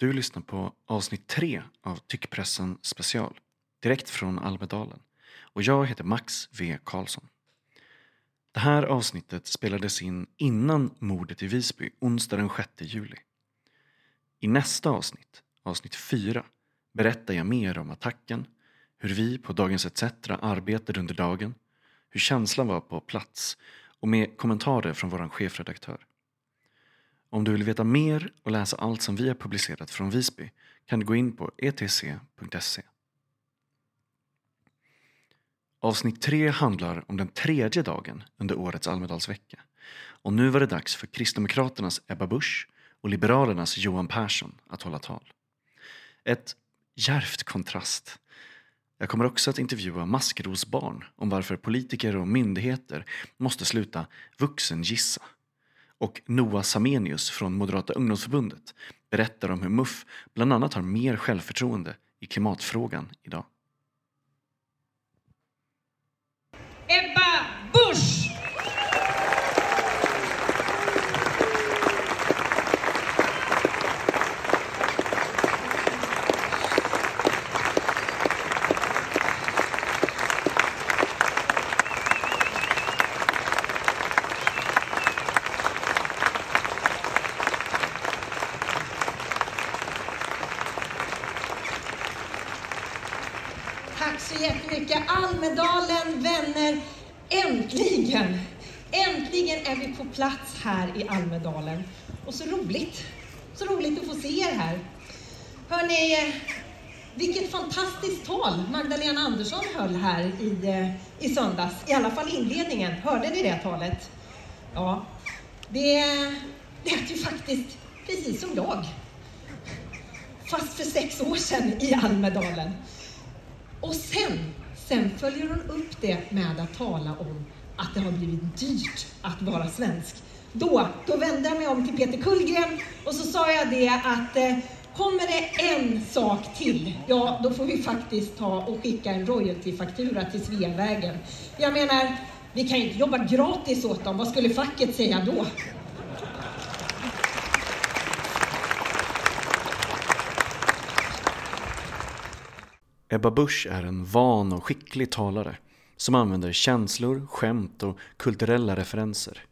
Du lyssnar på avsnitt tre av Tyckpressen special, direkt från Almedalen. Och jag heter Max V Karlsson. Det här avsnittet spelades in innan mordet i Visby, onsdag den 6 juli. I nästa avsnitt, avsnitt fyra, berättar jag mer om attacken, hur vi på Dagens ETC arbetade under dagen, hur känslan var på plats och med kommentarer från vår chefredaktör. Om du vill veta mer och läsa allt som vi har publicerat från Visby kan du gå in på etc.se. Avsnitt 3 handlar om den tredje dagen under årets Almedalsvecka. Och nu var det dags för Kristdemokraternas Ebba Busch och Liberalernas Johan Persson att hålla tal. Ett djärvt kontrast. Jag kommer också att intervjua maskrosbarn om varför politiker och myndigheter måste sluta vuxengissa och Noah Samenius från Moderata ungdomsförbundet berättar om hur MUF bland annat har mer självförtroende i klimatfrågan idag. Ebba Busch! Tack så jättemycket. Almedalen, vänner. Äntligen! Äntligen är vi på plats här i Almedalen. Och så roligt. Så roligt att få se er här. Hörni, vilket fantastiskt tal Magdalena Andersson höll här i, eh, i söndags. I alla fall inledningen. Hörde ni det talet? Ja, det lät ju faktiskt precis som jag. Fast för sex år sedan i Almedalen. Och sen, sen följer hon upp det med att tala om att det har blivit dyrt att vara svensk. Då, då vände jag mig om till Peter Kullgren och så sa jag det att eh, kommer det en sak till, ja då får vi faktiskt ta och skicka en royaltyfaktura till Sveavägen. Jag menar, vi kan ju inte jobba gratis åt dem, vad skulle facket säga då? Ebba Busch är en van och skicklig talare som använder känslor, skämt och kulturella referenser.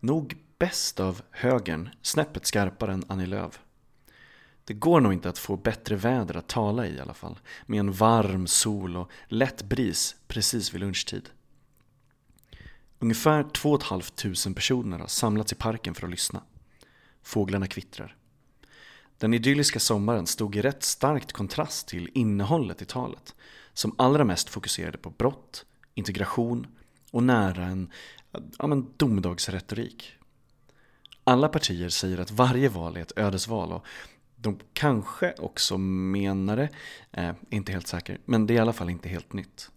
Nog bäst av högern, snäppet skarpare än Annie Lööf. Det går nog inte att få bättre väder att tala i i alla fall, med en varm sol och lätt bris precis vid lunchtid. Ungefär 2 500 personer har samlats i parken för att lyssna. Fåglarna kvittrar. Den idylliska sommaren stod i rätt starkt kontrast till innehållet i talet som allra mest fokuserade på brott, integration och nära en ja, men domedagsretorik. Alla partier säger att varje val är ett ödesval och de kanske också menar det, eh, inte helt säker, men det är i alla fall inte helt nytt.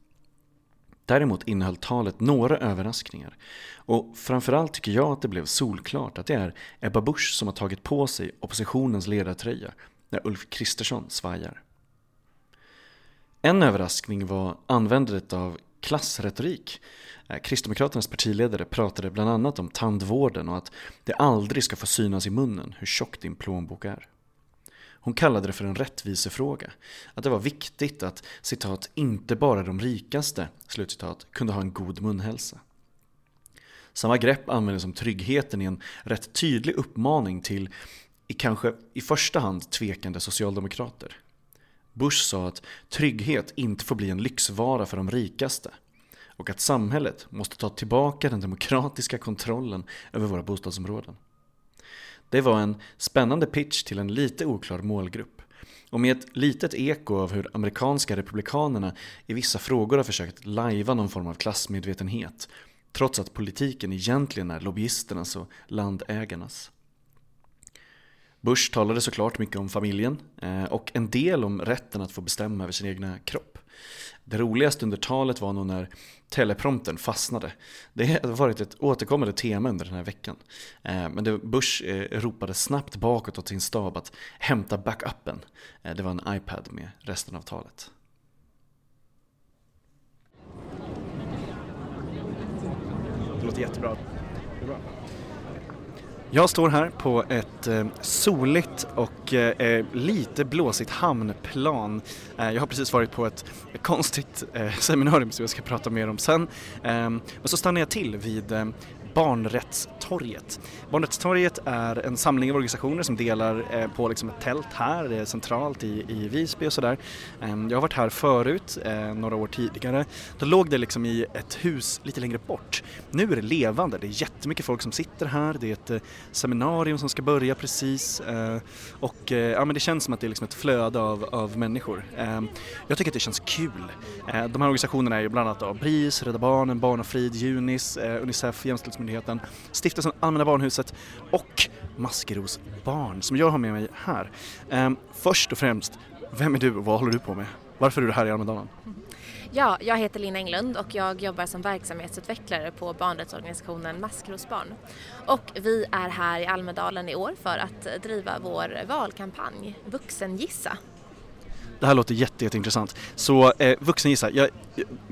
Däremot innehöll talet några överraskningar. Och framförallt tycker jag att det blev solklart att det är Ebba Busch som har tagit på sig oppositionens ledartröja när Ulf Kristersson svajar. En överraskning var användandet av klassretorik. Eh, Kristdemokraternas partiledare pratade bland annat om tandvården och att det aldrig ska få synas i munnen hur tjock din plånbok är. Hon kallade det för en rättvisefråga. Att det var viktigt att citat, inte bara de rikaste slutcitat, kunde ha en god munhälsa. Samma grepp användes om tryggheten i en rätt tydlig uppmaning till i kanske i första hand tvekande socialdemokrater. Bush sa att trygghet inte får bli en lyxvara för de rikaste och att samhället måste ta tillbaka den demokratiska kontrollen över våra bostadsområden. Det var en spännande pitch till en lite oklar målgrupp. Och med ett litet eko av hur amerikanska republikanerna i vissa frågor har försökt lajva någon form av klassmedvetenhet trots att politiken egentligen är lobbyisternas och landägarnas. Bush talade såklart mycket om familjen eh, och en del om rätten att få bestämma över sin egna kropp. Det roligaste under talet var nog när teleprompten fastnade. Det har varit ett återkommande tema under den här veckan. Eh, men Bush eh, ropade snabbt bakåt åt sin stab att hämta backupen. Det var en iPad med resten av talet. Det låter jättebra. Det är bra. Jag står här på ett eh, soligt och eh, eh, lite blåsigt hamnplan. Jag har precis varit på ett konstigt seminarium som jag ska prata mer om sen. Ehm, men så stannar jag till vid Barnrättstorget. Barnrättstorget är en samling av organisationer som delar eh, på liksom ett tält här eh, centralt i, i Visby och sådär. Ehm, jag har varit här förut, eh, några år tidigare. Då låg det liksom i ett hus lite längre bort. Nu är det levande, det är jättemycket folk som sitter här, det är ett seminarium som ska börja precis och ja, men det känns som att det är liksom ett flöde av, av människor. Ehm, jag tycker att det känns kul. De här organisationerna är ju bland annat BRIS, Rädda Barnen, Barnafrid, Junis, Unicef, Jämställdhetsmyndigheten, Stiftelsen Allmänna Barnhuset och Maskeros barn som jag har med mig här. Ehm, först och främst, vem är du och vad håller du på med? Varför är du här i Almedalen? Mm-hmm. Ja, jag heter Linn Englund och jag jobbar som verksamhetsutvecklare på barnrättsorganisationen Maskrosbarn. Och vi är här i Almedalen i år för att driva vår valkampanj Vuxengissa det här låter jätte, jätteintressant. Så eh, vuxengissa, jag,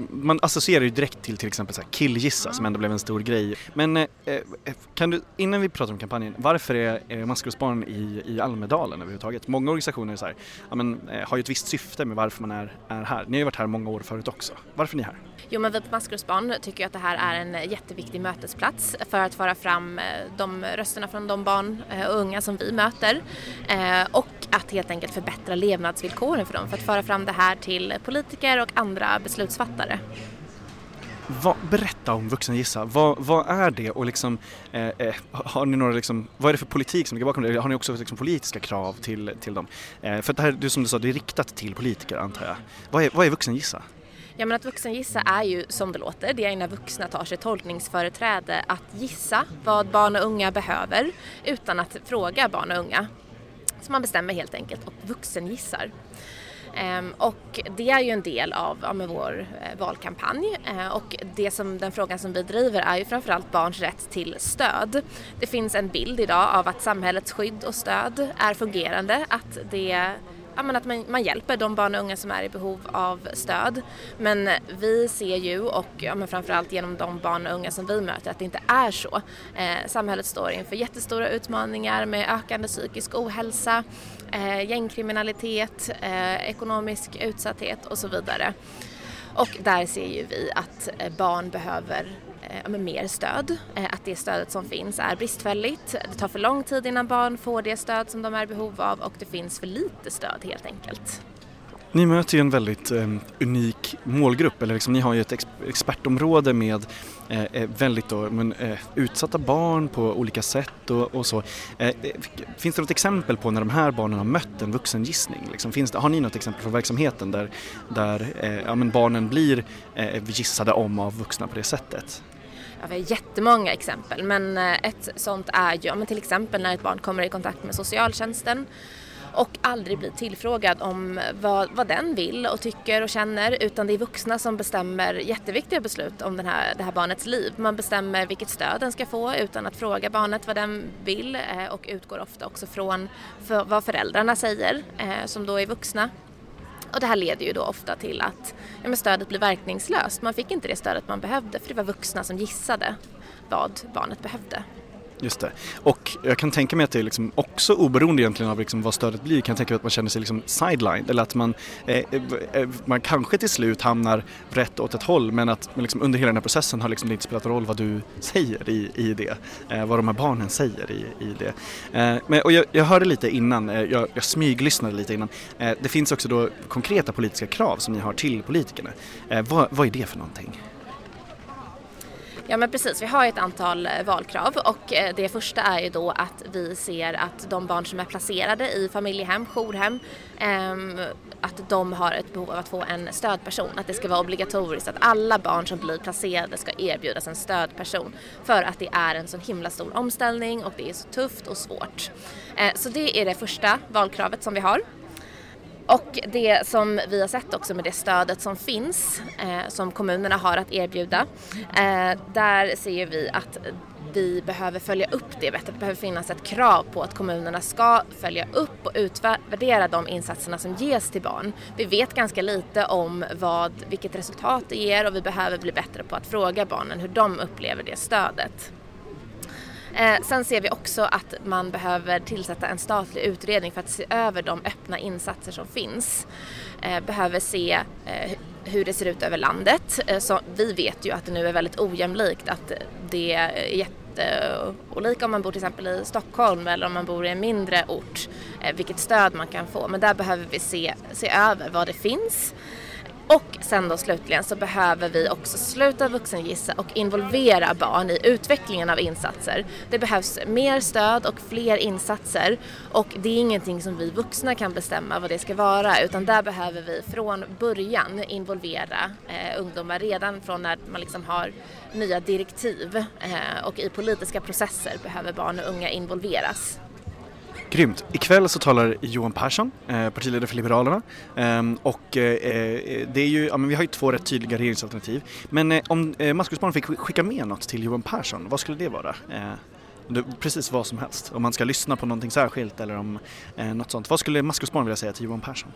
man associerar ju direkt till till exempel så här killgissa som ändå blev en stor grej. Men eh, eh kan du, innan vi pratar om kampanjen, varför är eh, Maskrosbarn i, i Almedalen överhuvudtaget? Många organisationer så här, ja, men, eh, har ju ett visst syfte med varför man är, är här. Ni har ju varit här många år förut också. Varför är ni här? Jo men vi på Maskrosbarn tycker att det här är en jätteviktig mötesplats för att föra fram eh, de rösterna från de barn eh, och unga som vi möter eh, och att helt enkelt förbättra levnadsvillkoren för dem för att föra fram det här till politiker och andra beslutsfattare. Va, berätta om Vuxengissa, vad, vad är det och liksom, eh, har ni några liksom, vad är det för politik som ligger bakom det? Har ni också liksom politiska krav till, till dem? Eh, för det här, du, som du sa, det är riktat till politiker antar jag. Vad är, vad är Vuxengissa? Ja men att vuxengissa är ju som det låter, det är när vuxna tar sig tolkningsföreträde att gissa vad barn och unga behöver utan att fråga barn och unga. Så man bestämmer helt enkelt och vuxengissar. Ehm, och det är ju en del av ja, vår eh, valkampanj eh, och det som, den frågan som vi driver är ju framförallt barns rätt till stöd. Det finns en bild idag av att samhällets skydd och stöd är fungerande, att det ja, men att man, man, hjälper de barn och unga som är i behov av stöd. Men vi ser ju, och ja, men framförallt genom de barn och unga som vi möter, att det inte är så. Eh, samhället står inför jättestora utmaningar med ökande psykisk ohälsa, eh, gängkriminalitet, eh, ekonomisk utsatthet och så vidare. Och där ser ju vi att eh, barn behöver Eh, med mer stöd. Eh, att det stödet som finns är bristfälligt. Det tar för lång tid innan barn får det stöd som de är i behov av och det finns för lite stöd helt enkelt. Ni möter ju en väldigt eh, unik målgrupp, eller liksom, ni har ju ett ex expertområde med eh, eh väldigt då, men, eh, utsatta barn på olika sätt och, och så. Eh, eh, finns det något exempel på när de här barnen har mött en vuxengissning? Liksom, finns det, har ni något exempel från verksamheten där, där ja, men barnen blir gissade om av vuxna på det sättet? Ja, vi har jättemånga exempel men eh, ett sånt är ju ja, men till exempel när ett barn kommer i kontakt med socialtjänsten och aldrig blir tillfrågad om vad, vad den vill och tycker och känner utan det är vuxna som bestämmer jätteviktiga beslut om den här, det här barnets liv. Man bestämmer vilket stöd den ska få utan att fråga barnet vad den vill eh, och utgår ofta också från för vad föräldrarna säger eh, som då är vuxna. Och det här leder ju då ofta till att ja, stödet blir verkningslöst. Man fick inte det stödet man behövde för det var vuxna som gissade vad barnet behövde. Just det. Och jag kan tänka mig att det är liksom också oberoende egentligen av liksom vad stödet blir, kan jag tänka mig att man känner sig liksom sidelined eller att man, eh, eh, eh man kanske till slut hamnar rätt åt ett håll men att liksom under hela den här processen har liksom det inte spelat roll vad du säger i, i det, eh, vad de här barnen säger i, i det. Eh, men, och jag, jag, hörde lite innan, eh, jag, jag smyglyssnade lite innan, eh, det finns också då konkreta politiska krav som ni har till politikerna. Eh, vad, vad är det för någonting? Ja men precis, vi har ett antal eh, valkrav och eh, det första är ju då att vi ser att de barn som är placerade i familjehem, jourhem, ehm, att de har ett behov av att få en stödperson. Att det ska vara obligatoriskt att alla barn som blir placerade ska erbjudas en stödperson. För att det är en så himla stor omställning och det är så tufft och svårt. Eh, så det är det första valkravet som vi har. Och det som vi har sett också med det stödet som finns, eh, som kommunerna har att erbjuda, eh, där ser vi att vi behöver följa upp det bättre. Det behöver finnas ett krav på att kommunerna ska följa upp och utvärdera de insatserna som ges till barn. Vi vet ganska lite om vad, vilket resultat det ger och vi behöver bli bättre på att fråga barnen hur de upplever det stödet. Eh, sen ser vi också att man behöver tillsätta en statlig utredning för att se över de öppna insatser som finns. Eh, behöver se eh, hur det ser ut över landet. Eh, så vi vet ju att det nu är väldigt ojämlikt, att det är jätteolika om man bor till exempel i Stockholm eller om man bor i en mindre ort, eh, vilket stöd man kan få. Men där behöver vi se, se över vad det finns och sen då slutligen så behöver vi också sluta vuxengissa och involvera barn i utvecklingen av insatser. Det behövs mer stöd och fler insatser och det är ingenting som vi vuxna kan bestämma vad det ska vara utan där behöver vi från början involvera eh, ungdomar redan från när man liksom har nya direktiv eh, och i politiska processer behöver barn och unga involveras. Grymt. Ikväll så talar Johan Persson, eh, partiledare för Liberalerna. Ehm, och eh, eh, det är ju, ja, men vi har ju två rätt tydliga regeringsalternativ. Men eh, om eh, Maskrosbarn fick skicka med något till Johan Persson, vad skulle det vara? Precis vad som helst. Om man ska lyssna på någonting särskilt eller om något sånt. Vad skulle Maskrosbarn vilja säga till Johan Persson?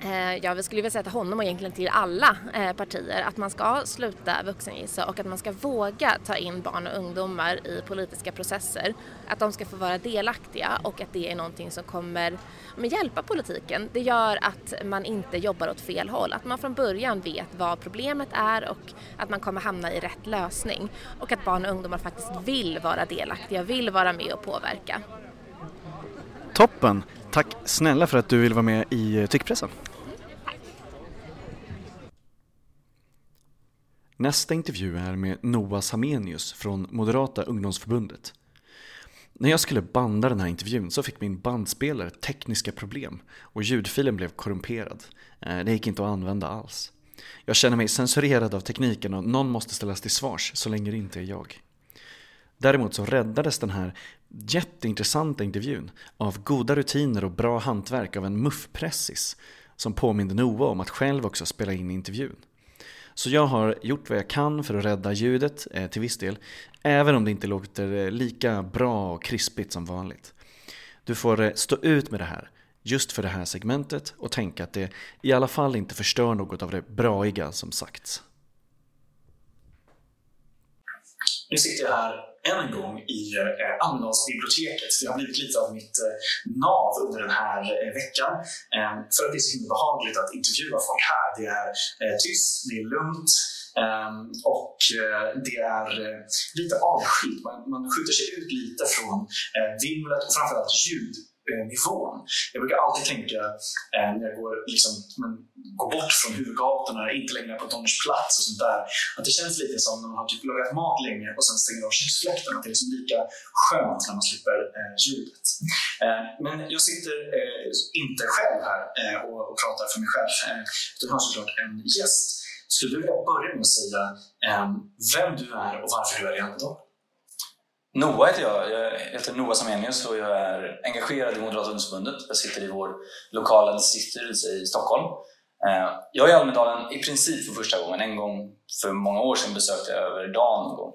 Eh, ja, vi skulle vilja säga till honom och egentligen till alla eh, partier att man ska sluta vuxengissa och att man ska våga ta in barn och ungdomar i politiska processer. Att de ska få vara delaktiga och att det är någonting som kommer hjälpa politiken. Det gör att man inte jobbar åt fel håll, att man från början vet vad problemet är och att man kommer hamna i rätt lösning. Och att barn och ungdomar faktiskt vill vara delaktiga, vill vara med och påverka. Toppen! Tack snälla för att du vill vara med i eh, Tyckpressen. Nästa intervju är med Noah Samenius från Moderata ungdomsförbundet. När jag skulle banda den här intervjun så fick min bandspelare tekniska problem och ljudfilen blev korrumperad. Eh, det gick inte att använda alls. Jag känner mig censurerad av tekniken och någon måste ställas till svars så länge det inte är jag. Däremot så räddades den här jätteintressanta intervjun av goda rutiner och bra hantverk av en muffpressis som påminde Noah om att själv också spela in intervjun. Så jag har gjort vad jag kan för att rädda ljudet eh, till viss del, även om det inte låter eh, lika bra och krispigt som vanligt. Du får eh, stå ut med det här, just för det här segmentet och tänka att det i alla fall inte förstör något av det braiga som sagts. Nu sitter jag här än en gång i eh, Almedalsbiblioteket. Det har blivit lite av mitt eh, nav under den här eh, veckan. Ehm, för att det är så himla behagligt att intervjua folk här. Det är tyst, det är lugnt ehm, och det är lite avskilt. Man, man skjuter sig ut lite från vimlet och framförallt ljud Eh, nivån. Jag brukar alltid tänka eh, när jag går, liksom, men, går bort från huvudgatorna, inte längre på Donners plats och sånt där, att det känns lite som när man har typ lagat mat länge och sen stänger av köksfläkten, att det är liksom lika skönt när man slipper eh, ljudet. Eh, men jag sitter eh, inte själv här eh, och, och, pratar för mig själv, eh, utan har såklart en gäst. Skulle du vilja börja med att säga eh, vem du är och varför du är i Almedalen? Noah heter jag. Jag heter Noah Samenius och jag är engagerad i Moderata ungdomsförbundet. Jag sitter i vår lokala distriktsstyrelse i Stockholm. Eh, jag är i Almedalen i princip för första gången. En gång för många år sedan besökte jag över dagen någon gång.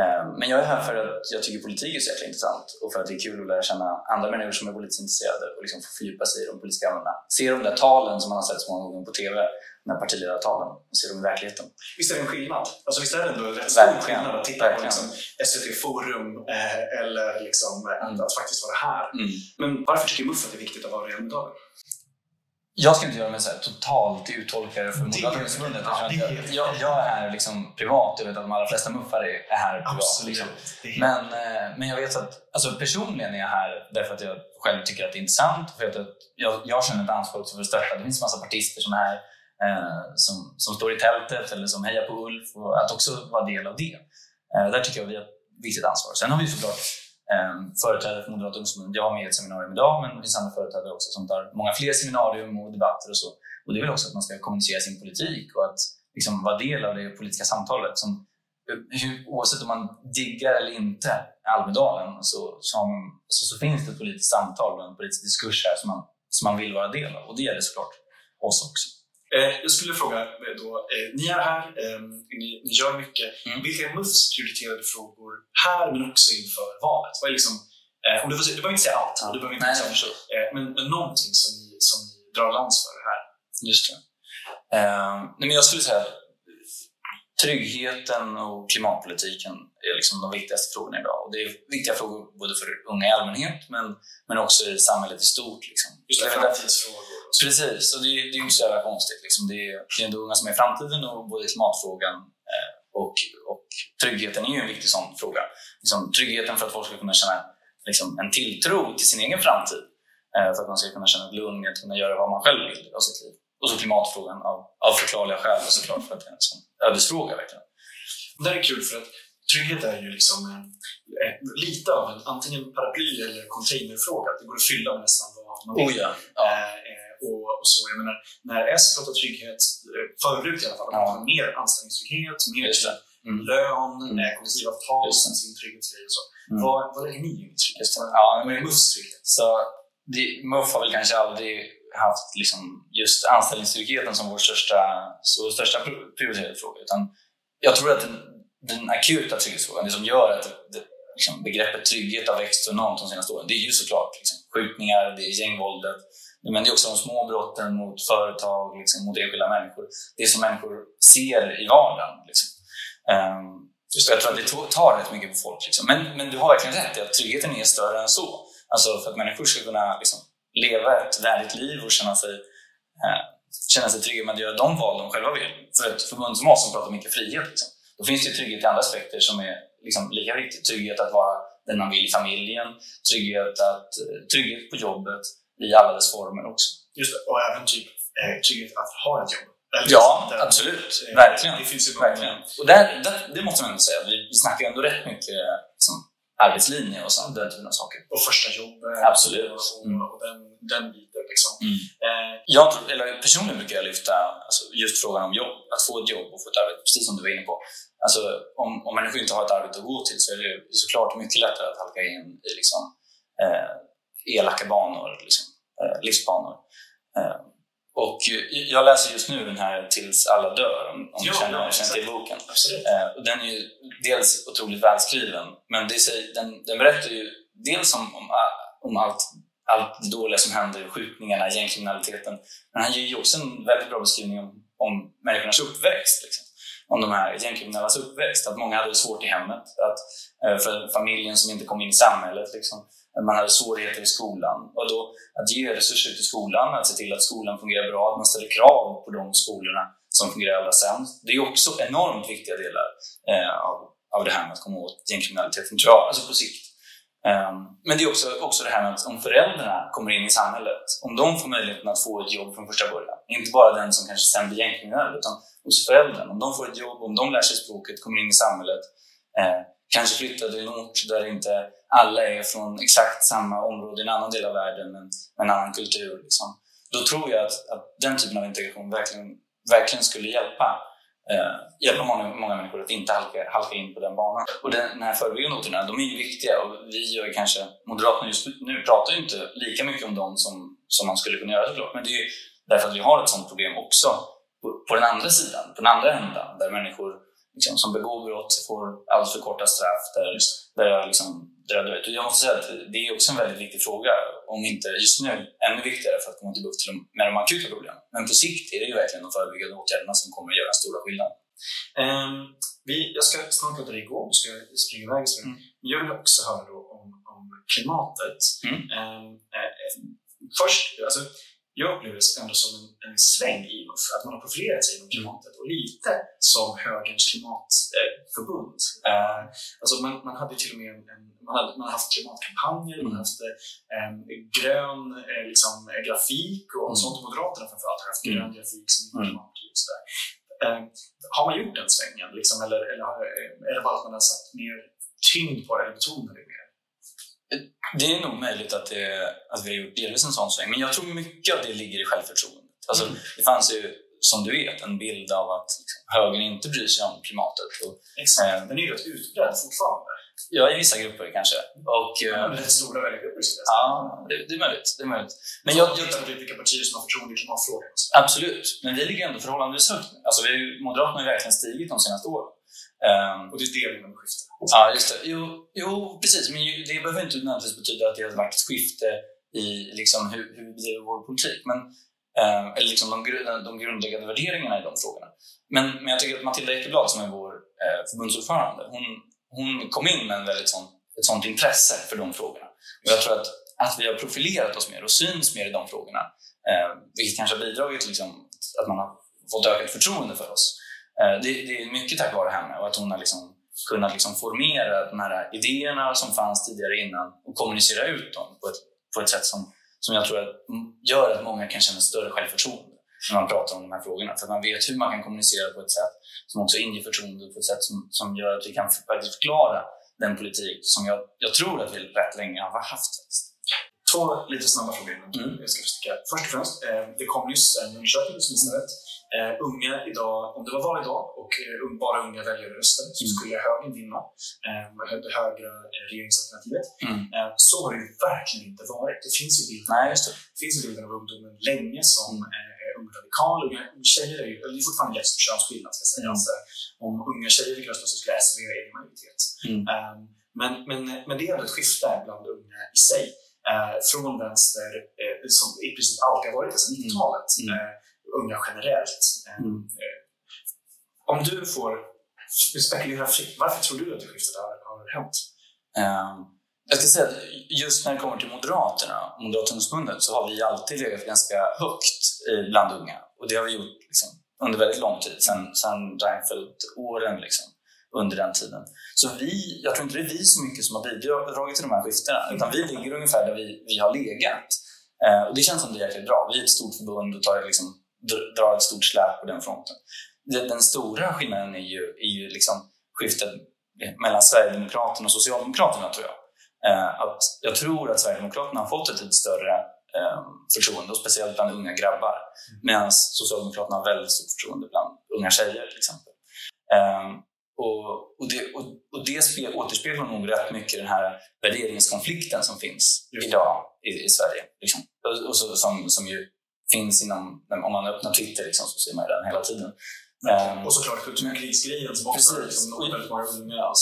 Eh, men jag är här för att jag tycker politik är så jäkla intressant och för att det är kul att lära känna andra människor som är politiskt intresserade och liksom få fördjupa sig i de politiska ämnena. Se de där talen som man har sett så många gånger på TV när partiledartalen och se dem i verkligheten. Visst är det en skillnad? Alltså visst är det ändå rätt stor skillnad att titta Verkligen. på liksom SVT Forum eh, eller liksom, mm. att faktiskt vara här. Mm. Men varför tycker MUF att det är viktigt att vara i Almedalen? Jag ska inte göra mig så totalt uttolkare för Moderata ungdomsförbundet. Ja, jag, jag, är här liksom privat, jag vet att de allra flesta muffar är här privat. Liksom. Men, eh, men jag vet att alltså personligen är jag här därför att jag själv tycker att det är intressant. För att jag, jag känner ett ansvar också för att stötta. Det finns en massa partister som är här eh, Eh, som, som står i tältet eller som hejar på Ulf och att också vara del av det. Eh, där tycker jag vi har ett viktigt ansvar. Sen har vi såklart eh, företrädare för Moderata ungdomsförbundet. Jag var med i ett seminarium idag, men det finns andra företrädare också som tar många fler seminarium och debatter och så. Och det är väl också att man ska kommunicera sin politik och att liksom vara del av det politiska samtalet. Som, hur, oavsett om man diggar eller inte Almedalen så, som, så, så finns det ett politiskt samtal och en politisk diskurs här som man, som man vill vara del av. Och det gäller såklart oss också. Eh, jag skulle fråga eh, då, eh, ni är här, ni, ni gör mycket. Mm. Vilka är MUFs prioriterade frågor här men också inför valet? Vad är liksom, om du, får, du behöver inte säga allt, du behöver inte Nej, liksom, men, men någonting som ni, som ni drar lans för här. Just det. Uh, nej, men jag skulle säga tryggheten och klimatpolitiken är liksom de viktigaste frågorna idag. Och det är viktiga frågor både för unga i allmänhet men, men också i samhället i stort. Liksom. Just det, framtidsfrågor. Precis, och det, det är ju inte så jävla konstigt. Liksom. Det, är, det är ändå unga som är framtiden och både klimatfrågan eh, och, och tryggheten är ju en viktig sån fråga. Liksom, tryggheten för att folk ska kunna känna liksom, en tilltro till sin egen framtid. Eh, för att man ska kunna känna ett lugn att kunna göra vad man själv vill av sitt liv. Och så klimatfrågan av, av förklarliga skäl såklart för att det är en sån ödesfråga verkligen. Det här är kul för att trygghet är ju liksom eh, lite av en antingen paraply eller containerfråga. Det går att fylla med nästan vad man vill. Oh ja. ja. Eh, eh, och, och, så, jag menar, när S pratar trygghet, eh, förut i alla fall, ja. man mer anställningstrygghet, mer mm. lön, mm. kollektivavtal, sin trygghetsgrej och så. Mm. Vad, vad lägger ni in i trygghet? Ja, vad är MUFs trygghet? Så, det, MUF har väl kanske aldrig haft liksom just anställningstryggheten som vår största, så största prioriterade fråga. Utan jag tror att den, den akuta trygghetsfrågan, det som gör att det, liksom, begreppet trygghet har växt enormt de senaste åren, det är ju såklart liksom, skjutningar, det är gängvåldet, men det är också de små brotten mot företag, liksom, mot enskilda människor. Det som människor ser i vardagen. Liksom. Um, just jag tror att det tar rätt mycket på folk. Liksom. Men, men du har verkligen rätt i att tryggheten är större än så. Alltså för att människor ska kunna liksom, leva ett värdigt liv och känna sig, eh, känna sig trygga med att göra de val de själva vill. För ett förbund som oss som pratar mycket frihet, liksom, då finns det trygghet i andra aspekter som är liksom lika viktigt. Trygghet att vara den man vill i familjen, trygghet, att, trygghet på jobbet i alla dess former också. Just det, och även typ eh, trygghet att ha ett jobb. Eller ja, där, absolut. Eh, verkligen. Det finns ju verkligen. Och där, där, det måste man ändå säga, vi, vi snackar ändå rätt mycket liksom, arbetslinje och sånt, den typen av saker. Och första jobbet. Absolut. Och, mm. och den, den biten. Liksom. Mm. Eh, jag, eller personligen brukar jag lyfta alltså, just frågan om jobb. Att få ett jobb och få ett arbete, precis som du var inne på. Alltså, om, om människor inte har ett arbete att gå till så är det såklart mycket lättare att halka in i liksom, eh, elaka banor, liksom, eh, livsbanor. Eh, och jag läser just nu den här Tills alla dör, om, om du känner, känner till boken. Eh, och den är ju dels otroligt välskriven, men det, den, den berättar ju dels om, om, om allt, allt det dåliga som händer, skjutningarna, gängkriminaliteten, men han ger ju också en väldigt bra beskrivning om, om människornas uppväxt. Liksom. Om de här gängkriminellas uppväxt, att många hade det svårt i hemmet, att, eh, för familjen som inte kom in i samhället. Liksom man hade svårigheter i skolan. Och då att ge resurser till skolan, att se till att skolan fungerar bra, att man ställer krav på de skolorna som fungerar allra sämst. Det är också enormt viktiga delar eh, av, av det här med att komma åt gängkriminaliteten, tror jag, alltså på sikt. Ehm, men det är också, också det här med att om föräldrarna kommer in i samhället, om de får möjligheten att få ett jobb från första början, inte bara den som kanske sen blir gängkriminell, utan hos föräldrarna, om de får ett jobb, om de lär sig språket, kommer in i samhället, eh, kanske flyttar till en ort där inte alla är från exakt samma område i en annan del av världen men med en annan kultur. Liksom. Då tror jag att, att den typen av integration verkligen, verkligen skulle hjälpa eh, hjälpa många, många människor att inte halka, halka in på den banan. Och den, den här förebyggande åtgärderna, de är ju viktiga och vi gör kanske, Moderaterna just nu pratar ju inte lika mycket om dem som, som man skulle kunna göra såklart, men det är ju därför att vi har ett sådant problem också på, på den andra sidan, på den andra änden, där människor liksom, som begår brott får alldeles för korta straff, där, där jag liksom dödligt. Jag måste säga att det är också en väldigt viktig fråga, om inte just nu ännu viktigare för att komma till bukt med de akuta problemen. Men på sikt är det ju verkligen de förebyggande åtgärderna som kommer att göra stora skillnaden. Um, vi, jag ska snart låta dig gå, du ska springa iväg. Så. Mm. Jag vill också höra om, om klimatet. Mm. Um, eh, först, alltså, jag upplever det ändå som en, en sväng i MUF, att man har profilerat sig inom klimatet och lite som högerns klimatförbund. Eh, alltså man, man hade till och med en, man, hade, man har haft klimatkampanjer, mm. man har haft eh, grön eh, liksom, grafik och, mm. sånt. Moderaterna framförallt har haft mm. grön grafik som mm. klimatparti och sådär. Eh, har man gjort den svängen liksom, eller, eller är det bara att man har satt mer tyngd på det eller betonat det mer? Det är nog möjligt att, det, att vi har gjort delvis en sån sväng, men jag tror mycket av det ligger i självförtroendet. Alltså, mm. Det fanns ju, som du vet, en bild av att liksom, högern inte bryr sig om klimatet. Och, Exakt, eh, den är ju rätt utbredd fortfarande. Ja, i vissa grupper kanske. Och, ja, men rätt stora väljargrupper Ja, det, det, är möjligt. Det är möjligt. Men jag, jag tittar på vilka partier som har förtroende i klimatfrågan. Absolut, men vi ligger ändå förhållandevis högt nu. Alltså, vi, Moderaterna har ju verkligen stigit de senaste åren. Um, och det är det vi vill skifta. Ja, just det. Jo, jo, precis. Men det behöver inte nödvändigtvis betyda att det har varit ett skifte i liksom, hur, hur vi bedriver vår politik. Men Eh, eller liksom de, de grundläggande värderingarna i de frågorna. Men, men jag tycker att Matilda Ekeblad som är vår eh, förbundsordförande, hon, hon kom in med en väldigt sån, ett sånt intresse för de frågorna. Och jag tror att, att vi har profilerat oss mer och syns mer i de frågorna, eh, vilket kanske har bidragit till liksom, att man har fått ökat förtroende för oss. Eh, det, det, är mycket tack vare henne och att hon har liksom kunnat liksom formera de här idéerna som fanns tidigare innan och kommunicera ut dem på ett, på ett sätt som, som jag tror att gör att många kan känna större självförtroende när man pratar om de här frågorna. För att man vet hur man kan kommunicera på ett sätt som också inger förtroende, på ett sätt som, som gör att vi kan faktiskt förklara den politik som jag, jag tror att vi rätt länge har haft. Två lite snabba frågor. Mm. Jag ska försöka. Först och främst, eh, det kom nyss en undersökning som visade att eh, unga idag, om det var val idag och eh, bara unga väljare röstade så mm. skulle högern vinna, eh, det högra regeringsalternativet. Mm. Eh, så har det ju verkligen inte varit. Det finns ju bilder, Nej, det. det finns bilder av ungdomen länge som mm. eh, är ung radikal. Unga tjejer är ju, det är fortfarande jättestor könsskillnad ska sägas. Mm. Alltså, om unga tjejer fick rösta så skulle SV ha egen majoritet. Mm. Um, men, men, men det är ändå ett skifte bland unga i sig. Uh, från vänster, uh, som i princip alltid har varit det sedan 90-talet. Mm. Uh, unga generellt. Mm. Eh, om du får spekulera fritt, varför tror du att det skiftet har, har hänt? Um, jag ska säga att just när det kommer till Moderaterna, Moderata ungdomsförbundet, så har vi alltid legat ganska högt bland unga. Och det har vi gjort liksom, under väldigt lång tid, sedan, sedan Reinfeldt-åren. Liksom, under den tiden. Så vi, jag tror inte det är vi så mycket som har bidragit till de här skiftena, utan vi ligger ungefär där vi, vi har legat. Eh, och det känns som det är jäkligt bra. Vi är ett stort förbund och tar liksom drar ett stort släp på den fronten. Den stora skillnaden är ju, är ju liksom skiftet mellan Sverigedemokraterna och Socialdemokraterna tror jag. Eh, att jag tror att Sverigedemokraterna har fått ett lite större eh, förtroende, och speciellt bland unga grabbar. Medan Socialdemokraterna har väldigt stort förtroende bland unga tjejer till exempel. Eh, och, och, det, och, och det spel, återspeglar nog rätt mycket den här värderingskonflikten som finns idag i, i Sverige. Liksom. Och, och så, som, som ju finns inom, om man öppnar Twitter liksom, så ser man den hela tiden. Um, och såklart kulturkrigsgrejen som också liksom, når väldigt många unga.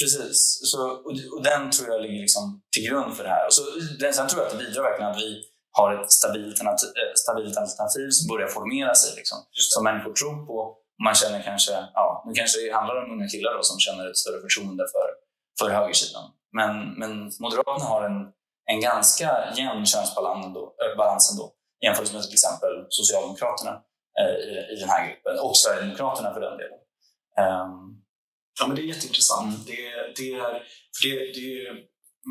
Precis, så, och, och, den tror jag ligger liksom till grund för det här. Och så, den, sen tror jag att det bidrar verkligen att vi har ett stabilt, eh, stabilt alternativ som börjar formera sig. Liksom, som människor tror på. Man känner kanske, ja, nu kanske det handlar om unga killar då, som känner ett större förtroende för, för högersidan. Men, men Moderaterna har en, en ganska jämn könsbalans ändå, äh, balans ändå jämfört med till exempel Socialdemokraterna eh, i, den här gruppen och Sverigedemokraterna för den delen. Um, ja, men det är jätteintressant. Mm. Det, det, är, för det, det,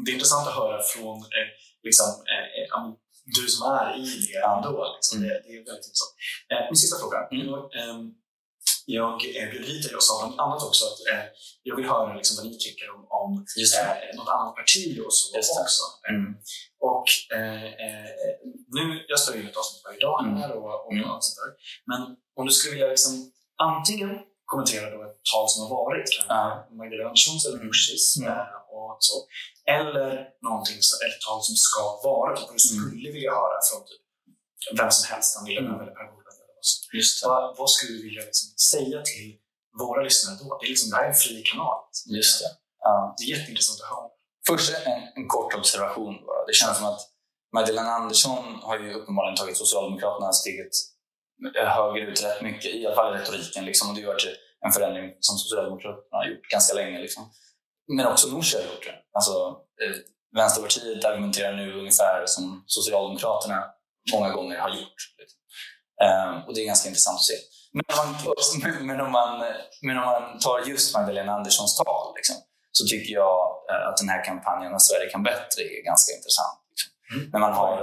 det är intressant att höra från eh, liksom, eh, eh du som är i det ändå. Liksom. Mm. Det, det, är väldigt intressant. Eh, min sista fråga. Mm. Jag bjöd hit dig och sa bland annat också att eh, jag vill höra liksom, vad ni tycker om, om eh, något annat parti och så också. Mm. Och eh, eh, nu, jag spelar ju ett avsnitt varje dag här mm. och, och mm. allt sånt där. Men om du skulle vilja liksom, antingen kommentera då ett tal som har varit, kanske Magdalena Anderssons eller Nooshis mm. Eh, och så, eller någonting, ett tal som ska vara, typ, du skulle mm. vilja höra från typ, vem som helst, Annie Lööf eller Per Just vad, vad skulle du vilja liksom säga till våra lyssnare då? Det, är liksom, det här är en fri kanal. Just det. Ja. det är jätteintressant att höra. Först en, en kort observation bara. Det känns som att Magdalena Andersson har ju uppenbarligen tagit Socialdemokraterna steget högerut rätt mycket, i alla fall i retoriken. Liksom. Och det har varit en förändring som Socialdemokraterna har gjort ganska länge. Liksom. Men också Nooshi har gjort det. Alltså, eh, Vänsterpartiet argumenterar nu ungefär som Socialdemokraterna många gånger har gjort. Liksom. Um, och det är ganska intressant att se. Men om man, men om man, men om man tar just Magdalena Anderssons tal liksom, så tycker jag uh, att den här kampanjen att Sverige kan bättre är ganska intressant. Liksom. Mm. När man har,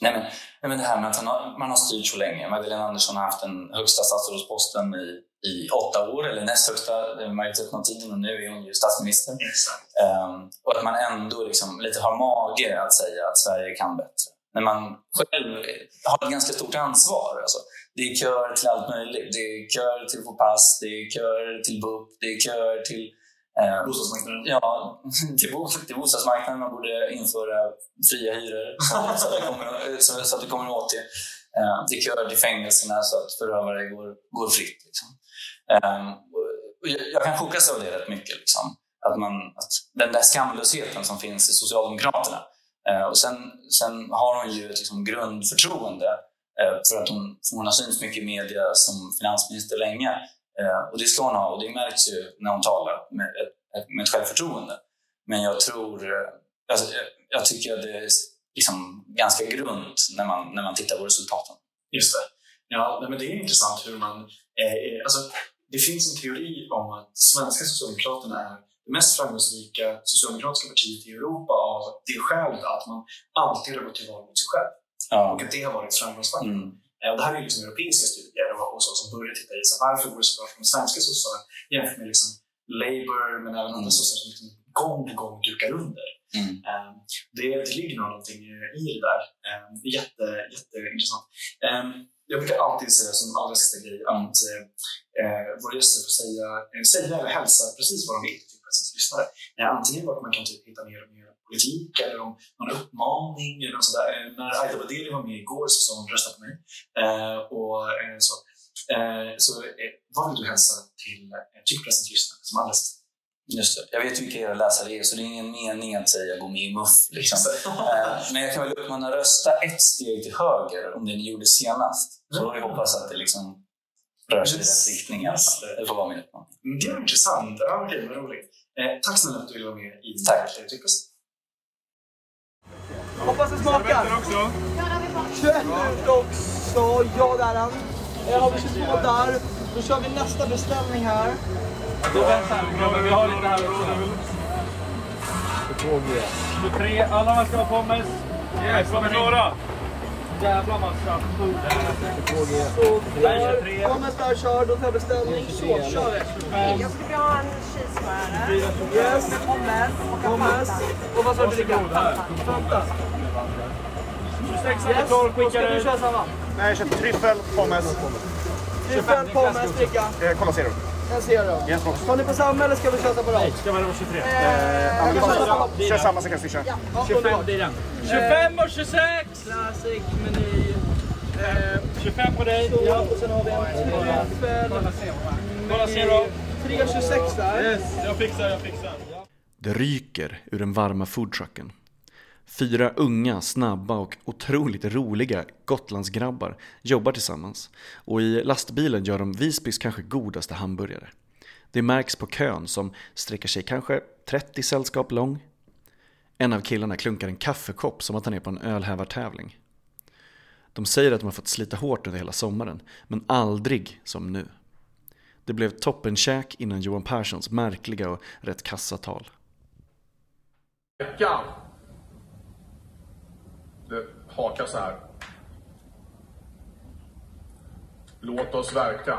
nej men, nej men det här med att har, man har styrt så länge. Magdalena Andersson har haft den högsta statsrådsposten i, i åtta år, eller näst högsta majoriteten av tiden och nu är hon ju statsminister. Um, och att man ändå liksom lite har mage att säga att Sverige kan bättre när man själv har ett ganska stort ansvar. Alltså, det är kör till allt möjligt. Det är kör till att få pass, det är kör till BUP, det är kör till eh, bostadsmarknaden. Ja, till, bo, till bostadsmarknaden. Man borde införa fria hyror så, att, det kommer, så, så att det kommer åt det. Eh, det är kör till fängelserna så att förövare går, går fritt. Liksom. Eh, jag, jag kan chokas av det rätt mycket. Liksom. Att, man, att den där skamlösheten som finns i Socialdemokraterna Eh, och sen, sen har hon ju ett liksom grundförtroende eh, för att hon, hon har synts mycket i media som finansminister länge. Eh, och det ska hon ha och det märks ju när hon talar med ett, med ett självförtroende. Men jag tror, alltså, jag tycker att det är liksom ganska grunt när man, när man tittar på resultaten. Just det. Ja, men det är intressant hur man... Eh, alltså, det finns en teori om att svenska Socialdemokraterna är det mest framgångsrika socialdemokratiska partiet i Europa av det skälet att man alltid har gått till val mot sig själv. Ja. Och att det har varit framgångsfaktorn. Mm. Eh, och det här är liksom europeiska studier och, så, som börjar titta i så varför går det så bra för de svenska sossarna jämfört med liksom Labour men även andra mm. sossar som liksom gång på gång dukar under. Mm. Um, det, det ligger någonting i det där. Jätte, jätteintressant. Um, jag brukar alltid säga som allra sista grej att eh, våra gäster får säga, eh, säga eller hälsa precis vad de vill pressens lyssnare. Eh, antingen vart man kan typ hitta mer och mer politik eller om någon uppmaning eller något sådär. Eh, när Aida Badeli var med igår så sa hon rösta på mig. Eh, och, eh, så eh, så vad vill du hälsa till eh, tryckpressens lyssnare som allra sista? Just det. Jag vet vilka era läsare är, så det är ingen mening att säga gå med i MUF. Liksom. Eh, men jag kan väl uppmana rösta ett steg till höger om det ni gjorde senast. Så vi hoppas att det liksom rör sig i rätt riktning. Det får vara min uppmaning. Mm, det är intressant. Ja, okej, vad roligt. Eh, tack snälla för att du ville vara med i Tack. Tyckfest. Hoppas det smakar. också. 21 ut också. Ja, där är han. Har vi 22 där. Då kör vi nästa beställning här. Du vänta vi har lite här också. 23, alla man ska ha pommes. Yes, var klara? Jävla massa. Så, där. Pommes där, kör. Då tar jag beställning. Så, kör vi. Jag skulle vilja ha en cheeseburgare. Yes. Med pommes och Pommes. Och vad sa du dricka? Fanta. 26 eller 12 skickar Ska du köra samma? Nej, jag köpte tryffel, pommes. Tryffel, pommes, dricka. Eh, Cola Zero. En zero. Tar ni på samma eller ska vi köra separat? Ska vara 23. Eh, ja, men vi kör, kör samma så kan vi switcha. Ja, 25 blir den. 25 och 26! Classic meny. Eh, 25 på dig. så, och sen har vi en tryffel. Cola Zero. 3,26 där. Yes, jag fixar, jag fixar. Det ryker ur den varma foodtrucken. Fyra unga, snabba och otroligt roliga Gotlandsgrabbar jobbar tillsammans och i lastbilen gör de Visbys kanske godaste hamburgare. Det märks på kön som sträcker sig kanske 30 sällskap lång. En av killarna klunkar en kaffekopp som att han är på en ölhävartävling. De säger att de har fått slita hårt under hela sommaren, men aldrig som nu. Det blev toppenkäk innan Johan Perssons märkliga och rätt kassa tal. veckan. Det hakar så här. Låt oss verka.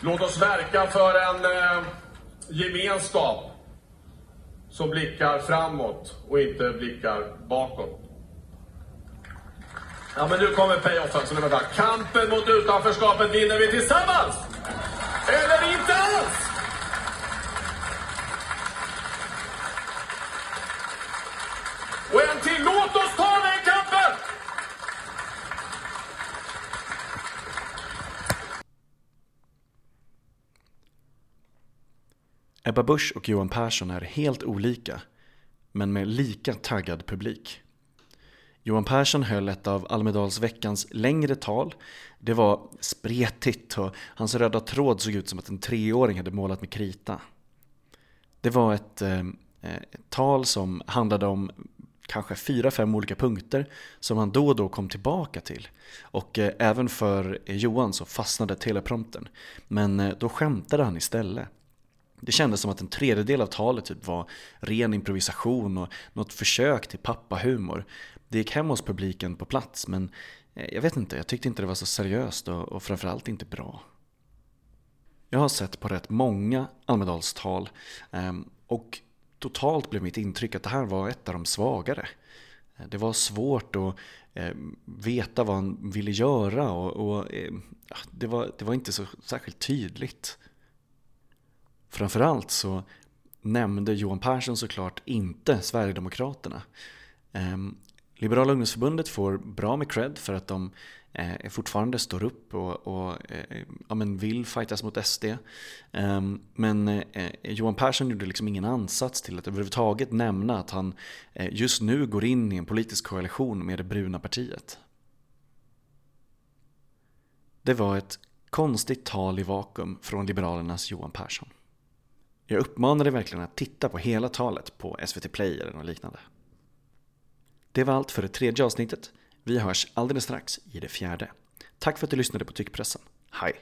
Låt oss verka för en eh, gemenskap som blickar framåt och inte blickar bakåt. Ja, men nu kommer payoffen. Så nu vänta. Kampen mot utanförskapet vinner vi tillsammans! Eller inte alls! Och en till. Låt oss ta den kampen! Ebba Busch och Johan Persson är helt olika, men med lika taggad publik. Johan Persson höll ett av Almedalsveckans längre tal. Det var spretigt och hans röda tråd såg ut som att en treåring hade målat med krita. Det var ett, eh, ett tal som handlade om kanske fyra, fem olika punkter som han då och då kom tillbaka till. Och eh, även för Johan så fastnade teleprompten. Men eh, då skämtade han istället. Det kändes som att en tredjedel av talet typ var ren improvisation och något försök till pappahumor. Det gick hem hos publiken på plats men eh, jag vet inte, jag tyckte inte det var så seriöst och, och framförallt inte bra. Jag har sett på rätt många Almedalstal ehm, och totalt blev mitt intryck att det här var ett av de svagare. Eh, det var svårt att eh, veta vad han ville göra och, och det, var, det var inte så särskilt tydligt. Framförallt så nämnde Johan Persson såklart inte Sverigedemokraterna. Ehm, Liberala ungdomsförbundet får bra med cred för att de eh, fortfarande står upp och, och eh, ja, men vill fightas mot SD. Ehm, men eh, Johan Persson gjorde liksom ingen ansats till att överhuvudtaget nämna att han eh, just nu går in i en politisk koalition med det bruna partiet. Det var ett konstigt tal i vakuum från Liberalernas Johan Persson. Jag uppmanar dig verkligen att titta på hela talet på SVT Play eller något liknande. Det var allt för det tredje avsnittet. Vi hörs alldeles strax i det fjärde. Tack för att du lyssnade på Tyckpressen. Hej!